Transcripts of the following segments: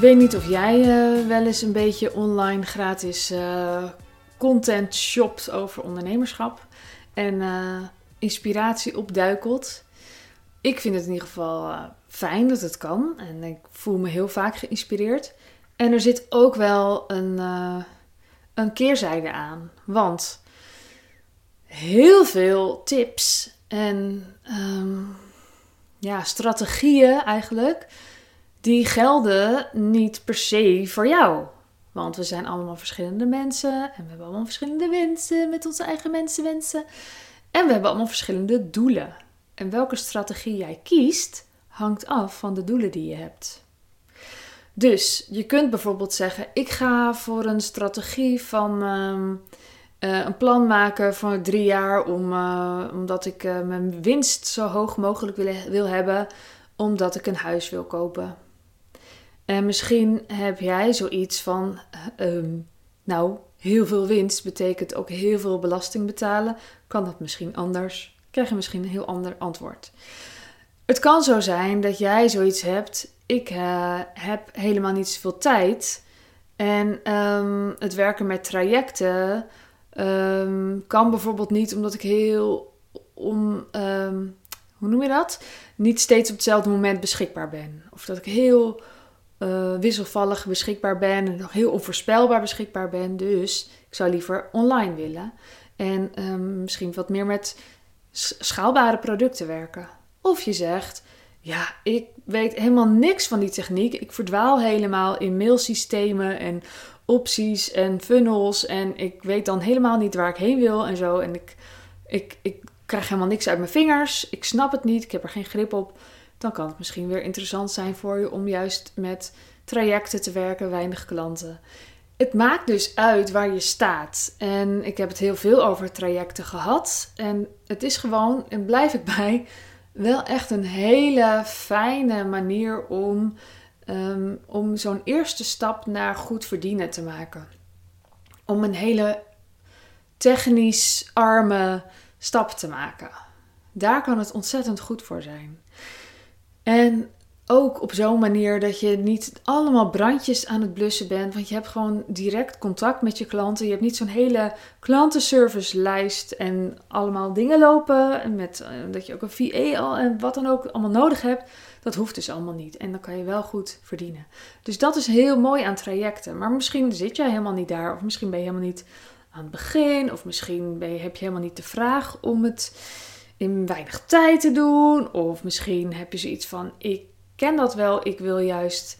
weet niet of jij uh, wel eens een beetje online gratis uh, content shopt over ondernemerschap en uh, inspiratie opduikelt. Ik vind het in ieder geval fijn dat het kan en ik voel me heel vaak geïnspireerd. En er zit ook wel een, een keerzijde aan, want heel veel tips en um, ja, strategieën eigenlijk die gelden niet per se voor jou. Want we zijn allemaal verschillende mensen en we hebben allemaal verschillende wensen met onze eigen mensenwensen. En we hebben allemaal verschillende doelen. En welke strategie jij kiest, hangt af van de doelen die je hebt. Dus je kunt bijvoorbeeld zeggen: ik ga voor een strategie van ehm, eh, een plan maken voor drie jaar, om, uh, omdat ik uh, mijn winst zo hoog mogelijk wil, wil hebben, omdat ik een huis wil kopen. En misschien heb jij zoiets van, ehm, nou, heel veel winst betekent ook heel veel belasting betalen. Kan dat misschien anders? Krijg je misschien een heel ander antwoord. Het kan zo zijn dat jij zoiets hebt. Ik uh, heb helemaal niet zoveel tijd. En um, het werken met trajecten um, kan bijvoorbeeld niet omdat ik heel om, hoe noem je dat? Niet steeds op hetzelfde moment beschikbaar ben. Of dat ik heel uh, wisselvallig beschikbaar ben en nog heel onvoorspelbaar beschikbaar ben. Dus ik zou liever online willen. En um, misschien wat meer met schaalbare producten werken. Of je zegt, ja, ik weet helemaal niks van die techniek. Ik verdwaal helemaal in mailsystemen en opties en funnels. En ik weet dan helemaal niet waar ik heen wil en zo. En ik, ik, ik krijg helemaal niks uit mijn vingers. Ik snap het niet. Ik heb er geen grip op dan kan het misschien weer interessant zijn voor je om juist met trajecten te werken, weinig klanten. Het maakt dus uit waar je staat. En ik heb het heel veel over trajecten gehad. En het is gewoon, en blijf ik bij, wel echt een hele fijne manier om, um, om zo'n eerste stap naar goed verdienen te maken. Om een hele technisch arme stap te maken. Daar kan het ontzettend goed voor zijn. En ook op zo'n manier dat je niet allemaal brandjes aan het blussen bent. Want je hebt gewoon direct contact met je klanten. Je hebt niet zo'n hele klantenservice-lijst en allemaal dingen lopen. En met, eh, dat je ook een VA al en wat dan ook allemaal nodig hebt. Dat hoeft dus allemaal niet. En dan kan je wel goed verdienen. Dus dat is heel mooi aan trajecten. Maar misschien zit jij helemaal niet daar. Of misschien ben je helemaal niet aan het begin. Of misschien ben je, heb je helemaal niet de vraag om het in weinig tijd te doen. Of misschien heb je zoiets van: ik ken dat wel, ik wil juist,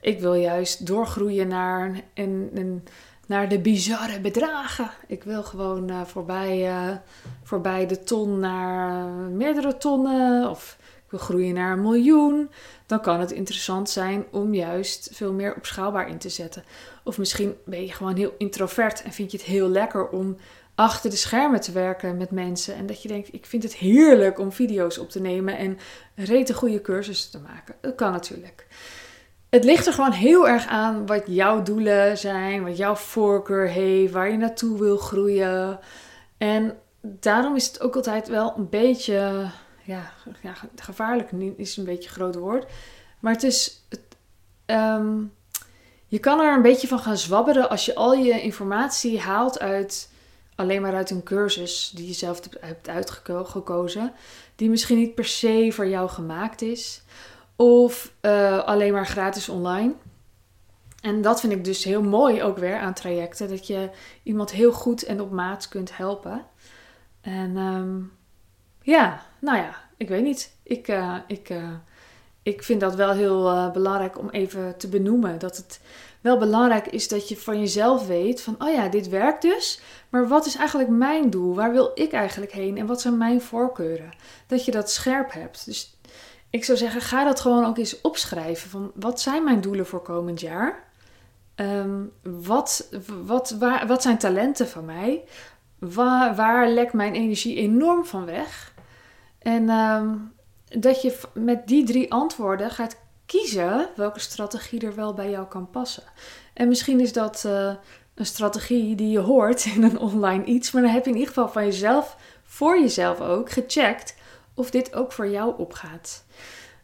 ik wil juist doorgroeien naar, een, een, naar de bizarre bedragen. Ik wil gewoon uh, voorbij, uh, voorbij de ton naar meerdere tonnen. Of ik wil groeien naar een miljoen. Dan kan het interessant zijn om juist veel meer op schaalbaar in te zetten. Of misschien ben je gewoon heel introvert en vind je het heel lekker om achter de schermen te werken met mensen. En dat je denkt, ik vind het heerlijk om video's op te nemen en rete goede cursussen te maken. Dat kan natuurlijk. Het ligt er gewoon heel erg aan wat jouw doelen zijn, wat jouw voorkeur heeft, waar je naartoe wil groeien. En daarom is het ook altijd wel een beetje, ja, ja gevaarlijk is een beetje een groot woord. Maar het is, ehm, je kan er een beetje van gaan zwabberen als je al je informatie haalt uit alleen maar uit een cursus die je zelf hebt uitgekozen, die misschien niet per se voor jou gemaakt is, of uh, alleen maar gratis online. En dat vind ik dus heel mooi ook weer aan trajecten, dat je iemand heel goed en op maat kunt helpen. En um, ja, nou ja, ik weet niet. Ik, uh, ik, uh, ik vind dat wel heel belangrijk om even te benoemen. Dat het wel belangrijk is dat je van jezelf weet van, oh ja, dit werkt dus, maar wat is eigenlijk mijn doel? Waar wil ik eigenlijk heen en wat zijn mijn voorkeuren? Dat je dat scherp hebt. Dus ik zou zeggen, ga dat gewoon ook eens opschrijven van, wat zijn mijn doelen voor komend jaar? Um, wat, wat, waar, wat zijn talenten van mij? Waar, waar lekt mijn energie enorm van weg? En um, dat je met die drie antwoorden gaat kiezen welke strategie er wel bij jou kan passen. En misschien is dat uh, een strategie die je hoort in een online iets, maar dan heb je in ieder geval van jezelf, voor jezelf ook, gecheckt of dit ook voor jou opgaat.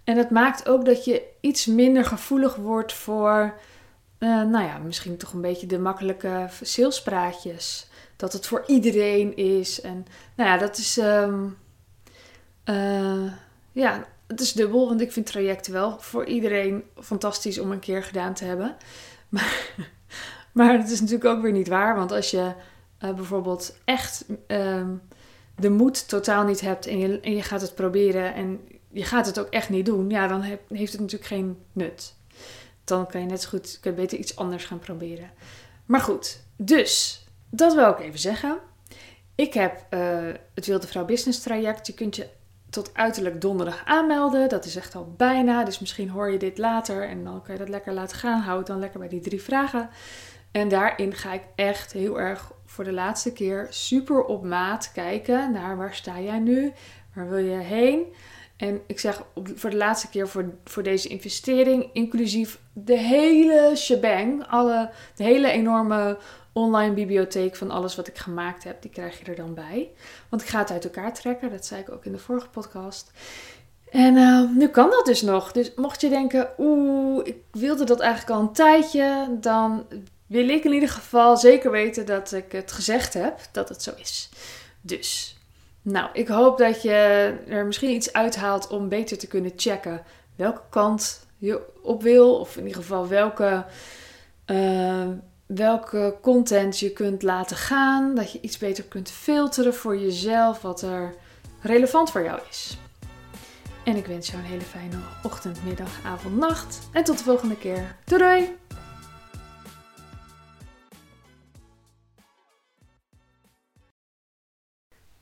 En het maakt ook dat je iets minder gevoelig wordt voor, uh, nou ja, misschien toch een beetje de makkelijke salespraatjes. Dat het voor iedereen is. En nou ja, dat is, um, uh, ja, het is dubbel. Want ik vind trajecten wel voor iedereen fantastisch om een keer gedaan te hebben. Maar, maar het is natuurlijk ook weer niet waar. Want als je uh, bijvoorbeeld echt um, de moed totaal niet hebt en je, en je gaat het proberen en je gaat het ook echt niet doen, ja, dan heb, heeft het natuurlijk geen nut. Dan kan je net zo goed, beter iets anders gaan proberen. Maar goed, dus dat wil ik even zeggen. Ik heb uh, het Wilde Vrouw Business traject. Je kunt je tot uiterlijk donderdag aanmelden. Dat is echt al bijna. Dus misschien hoor je dit later en dan kan je dat lekker laten gaan. Hou het dan lekker bij die drie vragen. En daarin ga ik echt heel erg voor de laatste keer super op maat kijken naar waar sta jij nu? Waar wil je heen? En ik zeg voor de laatste keer voor, voor deze investering, inclusief de hele shebang, alle, de hele enorme online bibliotheek van alles wat ik gemaakt heb, die krijg je er dan bij. Want ik ga het uit elkaar trekken, dat zei ik ook in de vorige podcast. En uh, nu kan dat dus nog. Dus mocht je denken, oeh, ik wilde dat eigenlijk al een tijdje, dan wil ik in ieder geval zeker weten dat ik het gezegd heb dat het zo is. Dus, nou, ik hoop dat je er misschien iets uithaalt om beter te kunnen checken welke kant je op wil, of in ieder geval welke, uh, welke content je kunt laten gaan. Dat je iets beter kunt filteren voor jezelf wat er relevant voor jou is. En ik wens jou een hele fijne ochtend, middag, avond, nacht. En tot de volgende keer. Doei doei!